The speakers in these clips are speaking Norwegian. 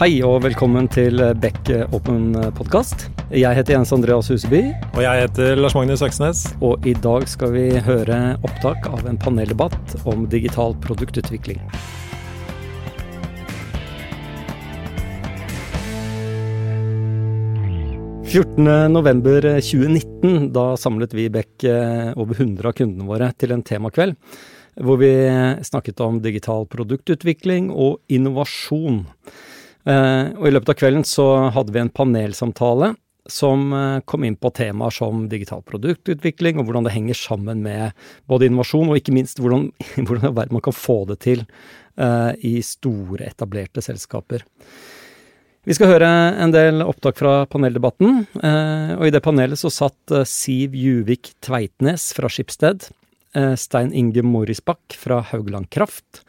Hei og velkommen til Beck Open podkast. Jeg heter Jens Andreas Huseby. Og jeg heter Lars Magnus Øksnes. Og i dag skal vi høre opptak av en paneldebatt om digital produktutvikling. november 2019, da samlet vi i Beck over 100 av kundene våre til en temakveld hvor vi snakket om digital produktutvikling og innovasjon. Eh, og I løpet av kvelden så hadde vi en panelsamtale som eh, kom inn på temaer som digital produktutvikling, og hvordan det henger sammen med både innovasjon og ikke minst hvordan, hvordan man kan få det til uh, i store, etablerte selskaper. Vi skal høre en del opptak fra paneldebatten, og i det panelet så satt Siv Juvik Tveitnes fra Skipsted, Stein Inge Morisbakk fra Haugland Kraft,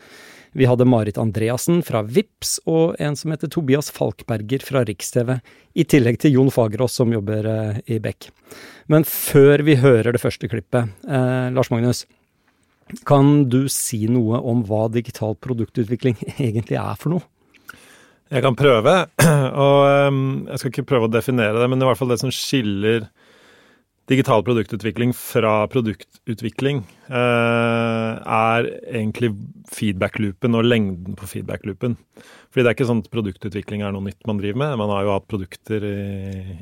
vi hadde Marit Andreassen fra VIPS og en som heter Tobias Falkberger fra Riks-TV, i tillegg til Jon Fagerås som jobber eh, i Beck. Men før vi hører det første klippet, eh, Lars Magnus, kan du si noe om hva digital produktutvikling egentlig er for noe? Jeg kan prøve, og um, jeg skal ikke prøve å definere det, men det er i hvert fall det som skiller digital produktutvikling fra produktutvikling eh, er egentlig feedback-loopen og lengden på feedback-loopen. Fordi det er ikke sånn at produktutvikling er noe nytt man driver med. Man har jo hatt produkter i,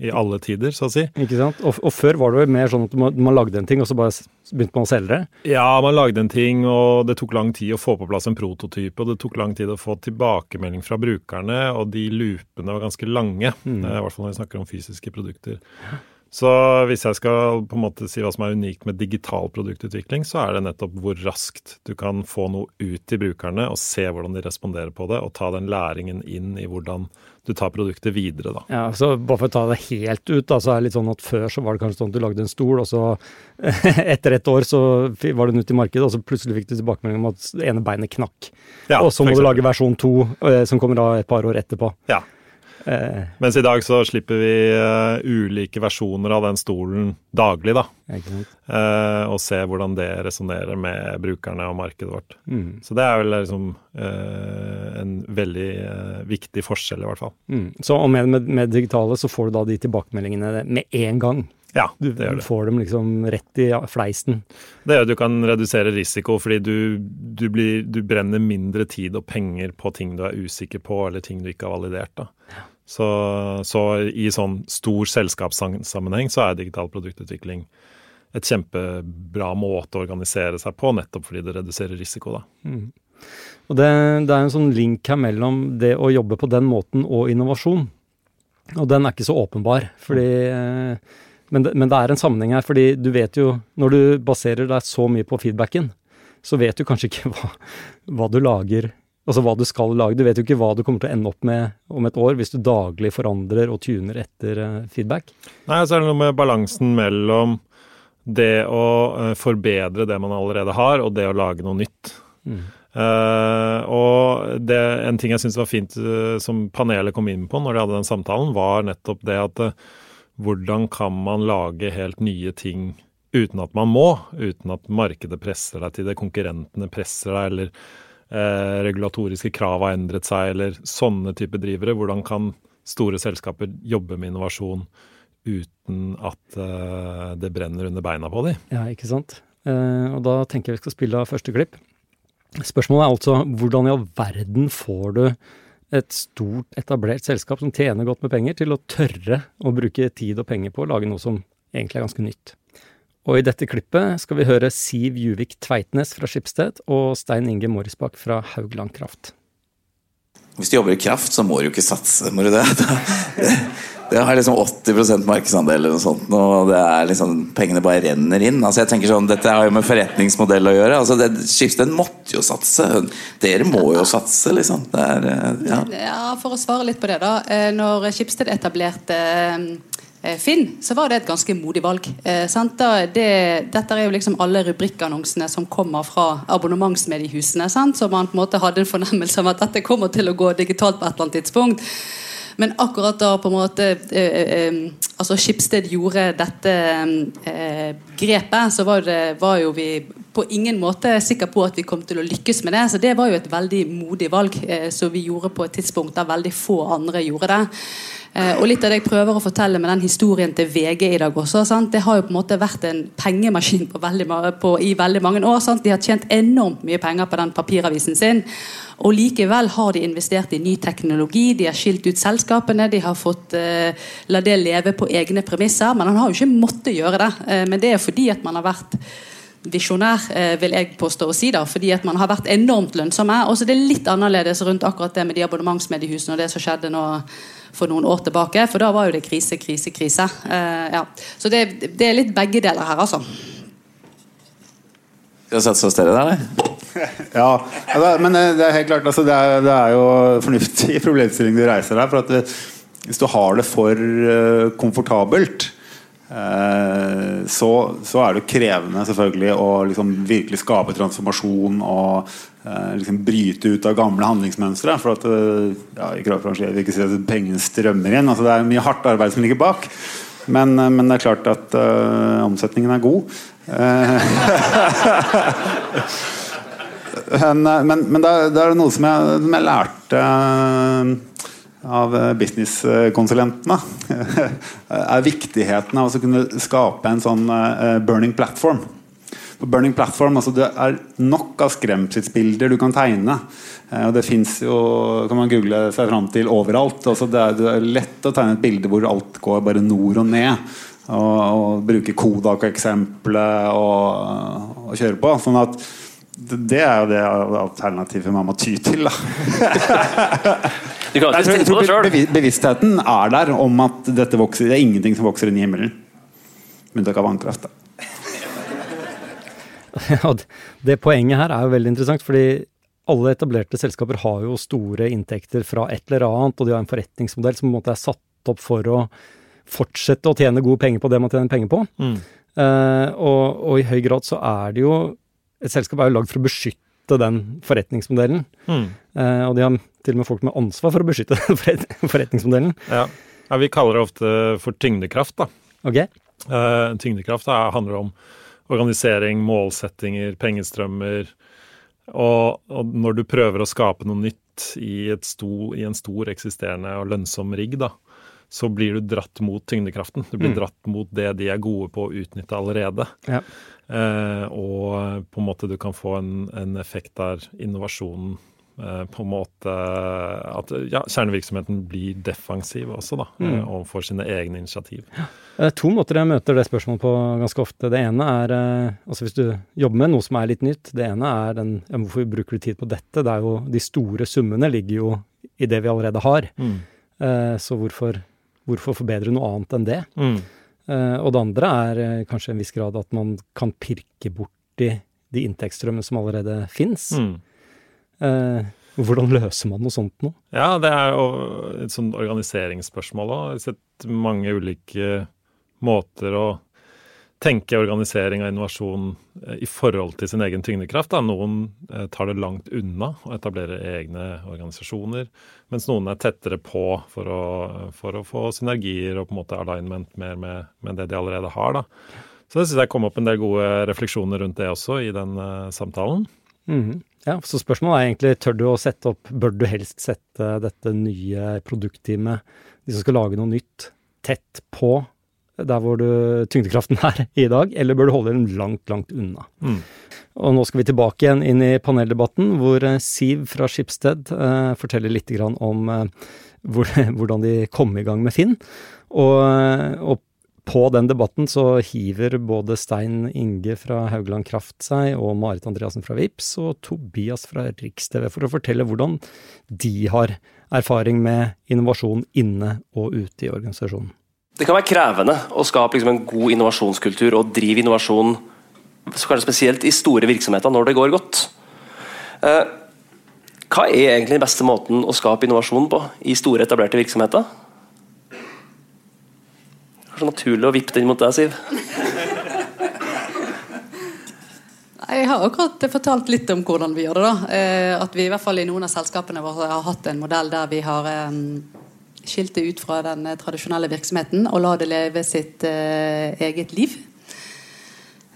i alle tider, så å si. Ikke sant? Og, og, før var det jo mer sånn at man, man, lagde en ting, og så bare begynte man å selge det? Ja, man lagde en ting, og det tok lang tid å få på plass en prototype. Og det tok lang tid å få tilbakemelding fra brukerne, og de loopene var ganske lange. Mm. I hvert fall når vi snakker om fysiske produkter. Så hvis jeg skal på en måte si hva som er unikt med digital produktutvikling, så er det nettopp hvor raskt du kan få noe ut til brukerne og se hvordan de responderer på det, og ta den læringen inn i hvordan du tar produktet videre, da. Ja, så Bare for å ta det helt ut, da, så er det litt sånn at før så var det kanskje sånn at du lagde en stol, og så etter et år så var den ute i markedet, og så plutselig fikk du tilbakemelding om at det ene beinet knakk. Ja, og så må du lage versjon to, eh, som kommer da et par år etterpå. Ja. Eh. Mens i dag så slipper vi uh, ulike versjoner av den stolen daglig, da. Uh, og se hvordan det resonnerer med brukerne og markedet vårt. Mm. Så det er vel liksom uh, en veldig viktig forskjell, i hvert fall. Mm. Så med, med, med, digitale så får du da de tilbakemeldingene med en gang? Ja, det gjør det. Du får dem liksom rett i fleisen. Det gjør at du kan redusere risiko, fordi du, du, blir, du, brenner mindre tid og penger på ting du er usikker på, eller ting du ikke har validert. da. Så, så, i sånn stor selskapssammenheng så er digital produktutvikling et kjempebra måte å organisere seg på, nettopp fordi det reduserer risiko. da. Mm. Og det, det, er en sånn link her mellom det å jobbe på den måten og innovasjon. Og den er ikke så åpenbar. fordi... Mm men det, men det, er en sammenheng her, fordi du vet jo Når du baserer deg så mye på feedbacken, så vet du kanskje ikke hva, hva, du lager Altså hva du skal lage. Du vet jo ikke hva du kommer til å ende opp med om et år hvis du daglig forandrer og tuner etter uh, feedback. Nei, så er det noe med balansen mellom det å uh, forbedre det man allerede har, og det å lage noe nytt. Mm. Uh, og det, en ting jeg syns var fint som panelet kom inn på når de hadde den samtalen, var nettopp det at hvordan kan man lage helt nye ting uten at man må? Uten at markedet presser deg til det, konkurrentene presser deg, eller eh, regulatoriske krav har endret seg, eller sånne type drivere. Hvordan kan store selskaper jobbe med innovasjon uten at eh, det brenner under beina på dem? Ja, ikke sant. Eh, og da tenker jeg vi skal spille av første klipp. Spørsmålet er altså hvordan i all verden får du et stort, etablert selskap som tjener godt med penger, til å tørre å bruke tid og penger på å lage noe som egentlig er ganske nytt. Og i dette klippet skal vi høre Siv Juvik Tveitnes fra Skipsted og Stein Inge Morisbakk fra Haugland Kraft. Hvis du jobber i kraft, så må du jo ikke satse, må du det? Det har liksom 80% markedsandel eller noe sånt, og det er liksom, pengene bare renner inn. Altså jeg tenker sånn, Dette har jo med forretningsmodell å gjøre. altså det, Skipsted måtte jo satse. Dere må jo satse, liksom. Er, eh, ja. ja. For å svare litt på det, da. Eh, når Skipsted etablerte eh, Finn, så var det et ganske modig valg. Eh, det, dette er jo liksom alle rubrikkannonsene som kommer fra abonnementsmediehusene. Sant? Så man på en måte hadde en fornemmelse av at dette kommer til å gå digitalt på et eller annet tidspunkt. Men akkurat da på en måte eh, eh, eh, altså Skipsted gjorde dette eh, grepet, så var, det, var, jo vi på ingen måte sikker på at vi kom til å lykkes med det. Så det var jo et veldig modig valg eh, som vi gjorde på et tidspunkt der veldig få andre gjorde det. Eh, og litt av det jeg prøver å fortelle med den historien til VG i dag også, sant? det har jo på en måte vært en pengemaskin på veldig, på, i veldig mange år. Sant? De har tjent enormt mye penger på den papiravisen sin. Og likevel har de investert i ny teknologi, de har skilt ut selskapene, de har fått eh, la det leve på egne premisser. Men han har jo ikke måttet gjøre det. Eh, men det er fordi at man har vært visjonær, eh, vil jeg påstå å si. da, fordi at man har vært enormt lønnsomme. Og så det er litt annerledes rundt akkurat det med de abonnementsmediehusene og det som skjedde nå for noen år tilbake. For da var jo det krise, krise, krise. Uh, ja. Så det, det, er litt begge deler her, altså. Skal har satt oss dere der, eller? ja, men det er helt klart altså, det, er, det er jo fornuftig problemstilling du reiser der. For at det, hvis du har det for uh, komfortabelt Eh, så, så, er det krevende selvfølgelig å liksom virkelig skape transformasjon og eh, liksom bryte ut av gamle handlingsmønstre. For at eh, ja, i kraftbransjen vil ikke si at pengene strømmer inn. Altså, det er mye hardt arbeid som ligger bak. Men, men det er klart at uh, omsetningen er god. men, men, men det, er, det noe som jeg, som jeg lærte av eh, businesskonsulentene, er viktigheten av å kunne skape en sånn eh, burning platform. På burning platform altså Det er nok av skremselsbilder du kan tegne. Eh, og Det fins jo kan man google seg fram til overalt. Altså det, er, det, er, lett å tegne et bilde hvor alt går bare nord og ned. Og, og bruke Kodak-eksempelet og, og kjøre på. Sånn at det er jo det alternativet man må ty til, da. jeg tror, jeg tror bevisstheten er der om at dette vokser. Det er ingenting som vokser inn i himmelen. Med unntak av vannkraft. Da. Ja, det poenget her er jo veldig interessant, fordi alle etablerte selskaper har jo store inntekter fra et eller annet, og de har en forretningsmodell som på en måte er satt opp for å fortsette å tjene gode penger på det man tjener penger på. Mm. Uh, og, og, i høy grad så er det jo et selskap er jo lagd for å beskytte den forretningsmodellen. Mm. Uh, og de har til og med folk med ansvar for å beskytte den forretningsmodellen. Ja. ja vi kaller det ofte for tyngdekraft, da. Okay. Uh, tyngdekraft da, handler om organisering, målsettinger, pengestrømmer. Og, og, når du prøver å skape noe nytt i, sto, i en stor eksisterende og lønnsom rigg, da, så blir du dratt mot tyngdekraften. Du blir mm. dratt mot det de er gode på å utnytte allerede. Ja. Eh, og på en måte du kan få en, en effekt der innovasjonen på en måte At ja, kjernevirksomheten blir defensiv også, da, mm. eh, overfor sine egne initiativ. Ja. Det er to måter jeg møter det spørsmålet på ganske ofte. Det ene er eh, altså hvis du jobber med noe som er litt nytt. Det ene er den ja, Hvorfor bruker du tid på dette? Det er jo De store summene ligger jo i det vi allerede har. Mm. Eh, så hvorfor hvorfor forbedre noe annet enn det? Mm. Og det andre er kanskje en viss grad at man kan pirke borti de inntektsstrømmene som allerede fins. Mm. Uh, hvordan løser man noe sånt nå? Ja, det er jo et sånt organiseringsspørsmål òg. Jeg har sett mange ulike måter å tenke organisering og innovasjon eh, i forhold til sin egen tyngdekraft. Da. Noen eh, tar det langt unna og etablerer egne organisasjoner, mens noen er tettere på for å, for å få synergier og på en måte alignment mer med, med det de allerede har. Da. Så det syns jeg kom opp en del gode refleksjoner rundt det også i den uh, samtalen. Mm -hmm. Ja, Så spørsmålet er egentlig tør du å sette opp, bør du helst sette dette nye produktteamet, de som skal lage noe nytt, tett på der hvor du, tyngdekraften er i dag, eller bør du holde den langt, langt unna? Mm. Og nå skal vi tilbake igjen inn i paneldebatten, hvor eh, Siv fra Skipsted eh, forteller litt om eh, hvor, hvordan de kom i gang med Finn. Og, eh, og, på den debatten så hiver både Stein Inge fra Haugland Kraft seg, og Marit Andreassen fra Vips og Tobias fra Riks-TV for å fortelle hvordan de har erfaring med innovasjon inne og ute i organisasjonen. Det kan være krevende å skape liksom, en god innovasjonskultur og drive innovasjon kanskje spesielt i store virksomheter når det går godt. Eh, hva er egentlig den beste måten å skape innovasjon på i store, etablerte virksomheter? Kanskje naturlig å vippe den mot deg, Siv? Jeg har akkurat fortalt litt om hvordan vi gjør det. da. Eh, at vi i hvert fall i noen av selskapene våre har hatt en modell der vi har eh, skilt det ut fra den tradisjonelle virksomheten og la det leve sitt uh, eget liv.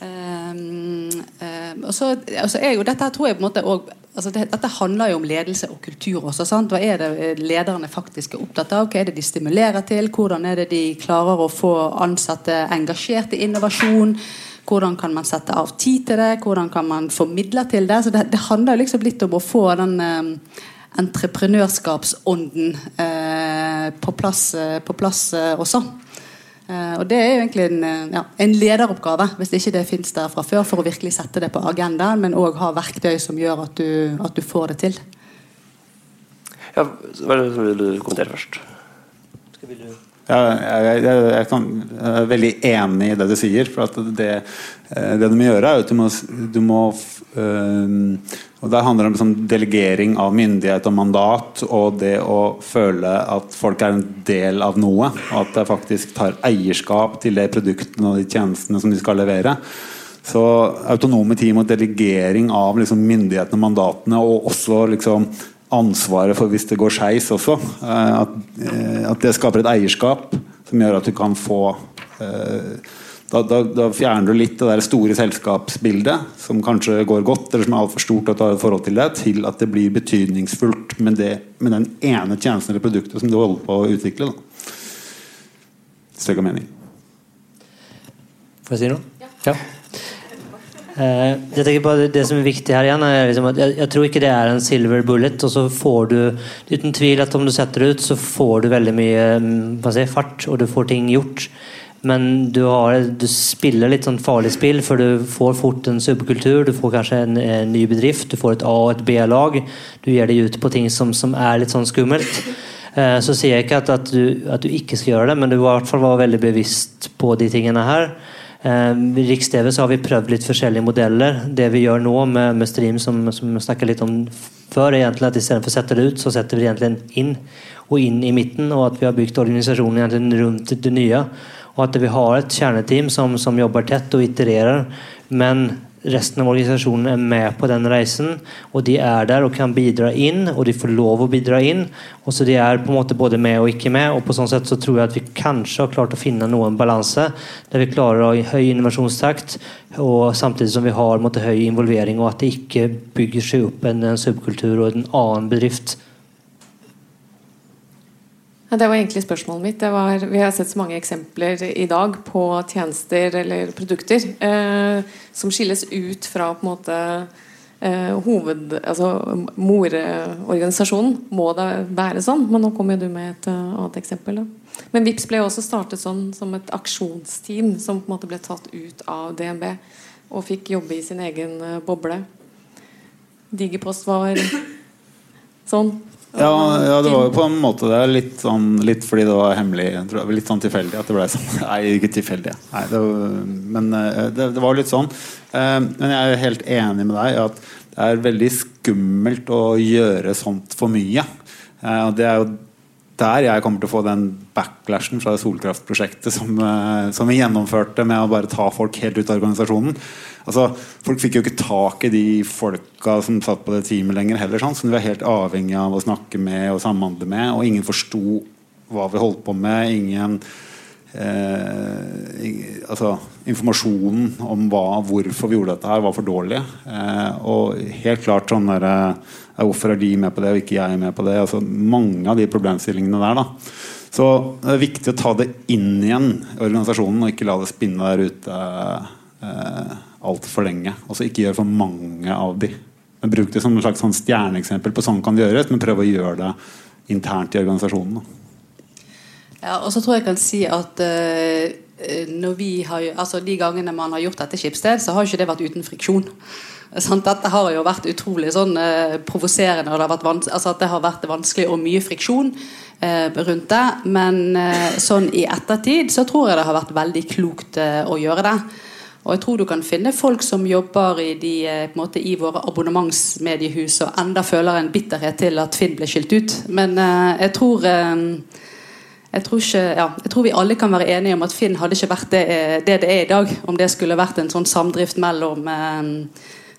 Og så altså er jo dette tror jeg på en måte også, altså det, Dette handler jo om ledelse og kultur også. Sant? Hva er det lederne faktisk er opptatt av? Hva er det de stimulerer til? Hvordan er det de klarer å få ansatte engasjert i innovasjon? Hvordan kan man sette av tid til det? Hvordan kan man få midler til det? Så det, det handler liksom litt om å få den eh, entreprenørskapsånden eh, på plass, eh, på plass uh, også. Uh, og Det er jo egentlig en, ja, en, lederoppgave, hvis ikke det finnes der fra før, for å virkelig sette det på agendaen, men òg ha verktøy som gjør at du, at du får det til. Ja, Hva vil du kommentere først? Skal vi ja, jeg, jeg, jeg, kan, jeg, er veldig enig i det du sier. For det, eh, det, du må gjøre, er at du må, du må øh, og Der handler om sånn delegering av myndighet og mandat, og det å føle at folk er en del av noe. Og at det faktisk tar eierskap til de produktene og de tjenestene som de skal levere. Så autonome team og delegering av liksom, myndighetene og mandatene, og også liksom ansvaret for hvis det går skeis også. Eh, at, eh, at, det skaper et eierskap som gjør at du kan få eh, da, da, da, fjerner du litt det der store selskapsbildet, som kanskje går godt, eller som er altfor stort å ta et forhold til det, til at det blir betydningsfullt med, det, med den ene tjenesten eller produktet som du holder på å utvikle. Da. Hvis det ga mening. Får jeg si noe? Ja. ja. Uh, jeg tenker på det, som er viktig her igjen, er liksom at jeg, jeg, tror ikke det er en silver bullet. Og så får du uten tvil at om du setter det ut, så får du veldig mye mm, si, fart, og du får ting gjort. Men du, har, du spiller litt sånn farlig spill, for du får fort en subkultur. Du får kanskje en, en ny bedrift, du får et A- og et B-lag. Du gir deg ut på ting som, som er litt sånn skummelt. Uh, så sier jeg ikke at, at, du, at, du, ikke skal gjøre det, men du må i hvert fall være veldig bevisst på de tingene her. Eh, Riks-TV har vi prøvd litt forskjellige modeller. Det vi gjør nå med, med Stream, som, som vi snakket litt om før, egentlig at istedenfor å sette det ut, så setter vi det egentlig inn og inn i midten. Og at vi har bygd organisasjonen rundt det nye. Og at vi har et kjerneteam som, som jobber tett og itererer. Men resten av organisasjonen er med på den reisen. Og de er der og kan bidra inn, og de får lov å bidra inn. Og så De er på en måte både med og ikke med. og på sånn sett så tror jeg at vi kanskje har klart å finne noen balanse der vi klarer å ha høy innovasjonstakt, og samtidig som vi har måte, høy involvering, og at det ikke bygger seg opp en, en subkultur og en annen bedrift det var egentlig spørsmålet mitt. Var, vi har sett så mange eksempler i dag på tjenester eller produkter eh, som skilles ut fra på en måte eh, hoved... Altså moreorganisasjonen. Må det være sånn? Men nå kommer du med et uh, annet eksempel. Da. Men VIPS ble også startet sånn som et aksjonsteam som på en måte ble tatt ut av DNB og fikk jobbe i sin egen uh, boble. Digipost var sånn. Ja, ja, det var jo på en måte det. Litt, sånn, litt fordi det var hemmelig. Litt sånn tilfeldig at det ble sånn. Nei, ikke tilfeldig. Nei, det var, men eh, det, det, var litt sånn. Eh, men jeg er jo helt enig med deg at det er veldig skummelt å gjøre sånt for mye. Eh, og det er jo der jeg kommer til å få den backlashen fra Solkraft-prosjektet som, som vi gjennomførte med å bare ta folk helt ut av organisasjonen. Altså, folk fikk jo ikke tak i de folka som satt på det teamet lenger heller, sånn, som de var helt avhengig av å snakke med og samhandle med. Og ingen forsto hva vi holdt på med. Ingen eh, altså, Informasjonen om hva, hvorfor vi gjorde dette her, var for dårlig. Eh, og helt klart sånn der, eh, Hvorfor er de med på det, og ikke jeg er med på det? Altså, mange av de problemstillingene der. da så det er viktig å ta det inn igjen i organisasjonen, og ikke la det spinne der ute. Eh, altfor lenge. Altså ikke gjør for mange av de. Men Bruk det som et slags sånn stjerneeksempel på sånn kan det gjøres, men prøv å gjøre det internt i organisasjonen. Ja, og så tror jeg jeg kan si at uh, har, altså de gangene man har gjort dette skipssted, så har ikke det vært uten friksjon. Sånn, dette har jo vært utrolig sånn uh, provoserende, og det har, vært altså, det har vært vanskelig og mye friksjon uh, rundt det. Men uh, sånn i ettertid så tror jeg det har vært veldig klokt å gjøre det. Og jeg tror du kan finne folk som jobber i, de, eh, måte, i våre abonnementsmediehus og enda føler en bitterhet til at Finn ble skilt ut. Men uh, jeg tror uh, jeg tror, ikke, ja, jeg tror, vi alle kan være enige om at Finn hadde ikke vært det det, det er i dag. Om det skulle vært en sånn samdrift mellom, eh,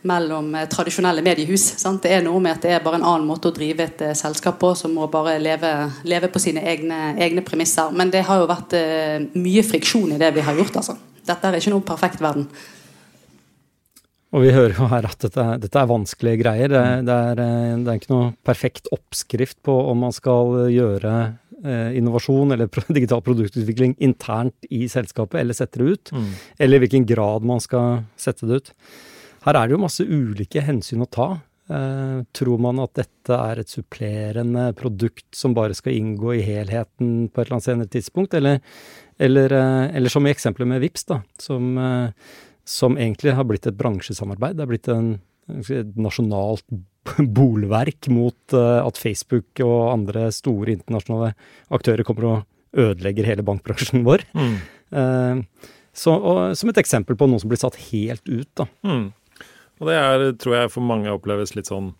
mellom tradisjonelle mediehus. Sant? Det er noe med at det er bare en annen måte å drive et selskap på, som må bare leve, leve på sine egne, egne, premisser. Men det har jo vært mye friksjon i det vi har gjort. altså. Dette er ikke noen perfekt verden. Og vi hører jo her at dette, dette er vanskelige greier. Det, det, er, eh, det, er, ikke noe perfekt oppskrift på om man skal gjøre eh, innovasjon eller digital produktutvikling internt i selskapet, eller sette det ut. Mm. Eller i hvilken grad man skal sette det ut. Her er det jo masse ulike hensyn å ta. Eh, tror man at dette er et supplerende produkt som bare skal inngå i helheten på et eller annet senere tidspunkt, eller, eller, eh, eller som i eksempelet med VIPS da, som, eh, som, egentlig har blitt et bransjesamarbeid. Det er blitt en, et nasjonalt bolverk mot at Facebook og andre store internasjonale aktører kommer og ødelegger hele bankbransjen vår. Mm. Så, og, som et eksempel på noe som blir satt helt ut. da. Mm. Og det er, tror jeg for mange oppleves litt sånn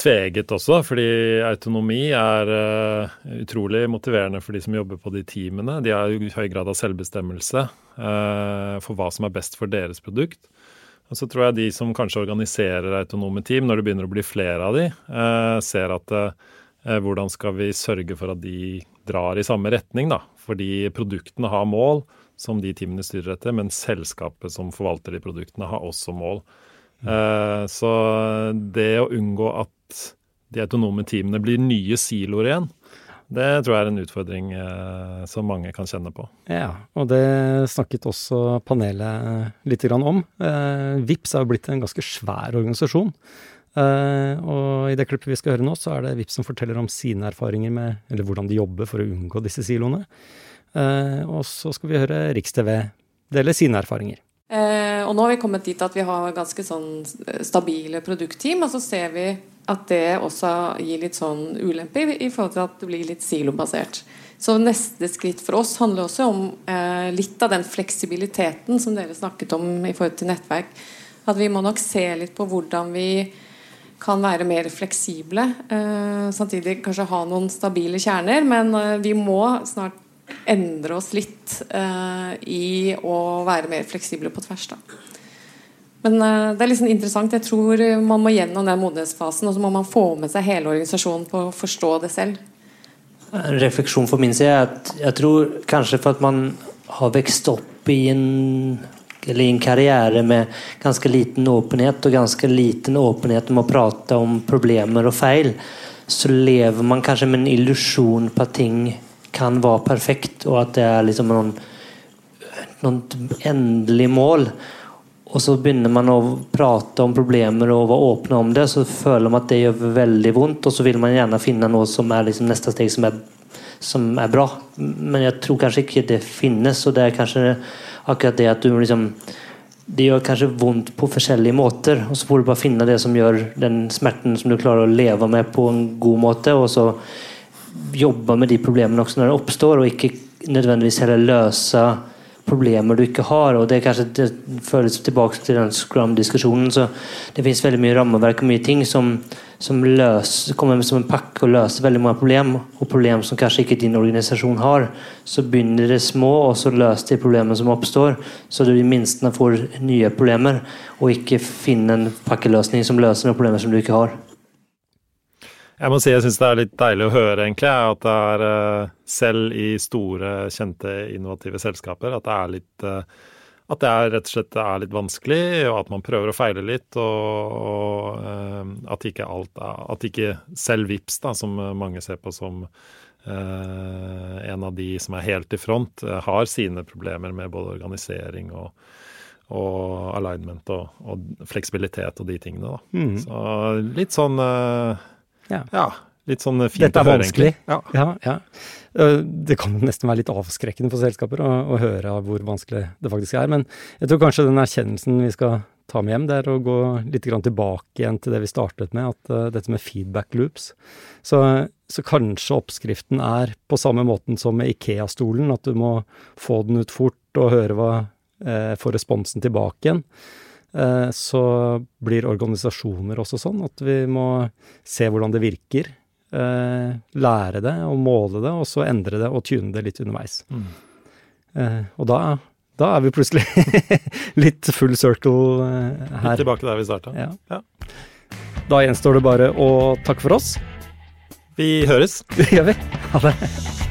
tveget også, fordi autonomi er uh, utrolig motiverende for de som jobber på de teamene. De har jo høy grad av selvbestemmelse uh, for hva som er best for deres produkt. Og så tror jeg de som kanskje organiserer autonome team, når det begynner å bli flere av de, uh, ser at hvordan skal vi sørge for at de drar i samme retning, da. Fordi produktene har mål som de teamene styrer etter, men selskapet som forvalter de produktene, har også mål. Mm. Så det å unngå at de autonome teamene blir nye siloer igjen, det tror jeg er en utfordring eh, som mange kan kjenne på. Ja, og det snakket også panelet litt om. Eh, VIPS er jo blitt en ganske svær organisasjon. og i det klippet vi skal høre nå, så er det VIPS som forteller om sine erfaringer med, eller hvordan de jobber for å unngå disse siloene. Eh, og så skal vi høre Riks-TV dele sine erfaringer. Eh, og nå har vi kommet dit at vi har ganske sånn stabile produktteam, og så ser vi at det også gir litt sånn ulempe i, forhold til at det blir litt silobasert. Så neste skritt for oss handler også om eh, litt av den fleksibiliteten som dere snakket om i forhold til nettverk. At vi må nok se litt på hvordan vi kan være mer fleksible. Eh, samtidig kanskje ha noen stabile kjerner, men eh, vi må snart endre oss litt uh, i å være mer fleksible på tvers. Da. Men uh, det er liksom interessant. Jeg tror man må gjennom den modenhetsfasen, og så må man få med seg hele organisasjonen på å forstå det selv. En refleksjon for min side er at jeg tror kanskje for at man har vokst opp i en en karriere med ganske liten åpenhet og ganske liten åpenhet om å prate om problemer og feil, så lever man kanskje med en illusjon på at ting kan være perfekt, og at det er liksom noen, noen endelig mål. Og så begynner man å prate om problemer og være åpne om det, så føler man at det gjør veldig vondt, og så vil man gjerne finne noe som er liksom neste steg som er, som er bra. Men jeg tror kanskje ikke det finnes, og det er kanskje akkurat det at du liksom det gjør kanskje vondt på forskjellige måter, og så får du bare finne det som gjør den smerten som du klarer å leve med på en god måte. og så jobbe med de problemene også når de oppstår, og ikke nødvendigvis heller løse problemer du ikke har. og Det kanskje det føles tilbake til den Scrum-diskusjonen. så Det finnes veldig mye rammeverk og mye ting som, som løser, kommer som en pakke og løser veldig mange problem. Og problem som kanskje ikke din organisasjon har. Så begynner det små, og så løser de problemene som oppstår. Så du i minste får nye problemer, og ikke finner en pakkeløsning som løser noen problemer som du ikke har. Jeg må si jeg syns det er litt deilig å høre, egentlig, at det er eh, selv i store, kjente, innovative selskaper at det er litt eh, at det er rett og slett er litt vanskelig, og at man prøver å feile litt. Og, og uh, at ikke alt At ikke selv VIPS, da, som mange ser på som eh, en av de som er helt i front, har sine problemer med både organisering og, og alignment og, og, fleksibilitet og de tingene. Da. Mm. Så litt sånn ja. ja. Litt sånn fint Dette er vanskelig. Ja. ja. ja, eh, Det kan nesten være litt avskrekkende for selskaper å, å, høre hvor vanskelig det faktisk er. Men jeg tror kanskje den erkjennelsen vi skal ta med hjem, det er å gå litt tilbake igjen til det vi startet med, at uh, dette med feedback loops. Så, så, kanskje oppskriften er på samme måten som med Ikea-stolen, at du må få den ut fort og høre hva uh, får responsen tilbake igjen. Eh, så blir organisasjoner også sånn at vi må se hvordan det virker. Eh, lære det og måle det, og så endre det og tune det litt underveis. Mm. Eh, og da, da, er vi plutselig litt full circle her. Litt tilbake der vi starta. Ja. ja. Da gjenstår det bare å takke for oss. Vi høres. Det gjør vi. Ha det.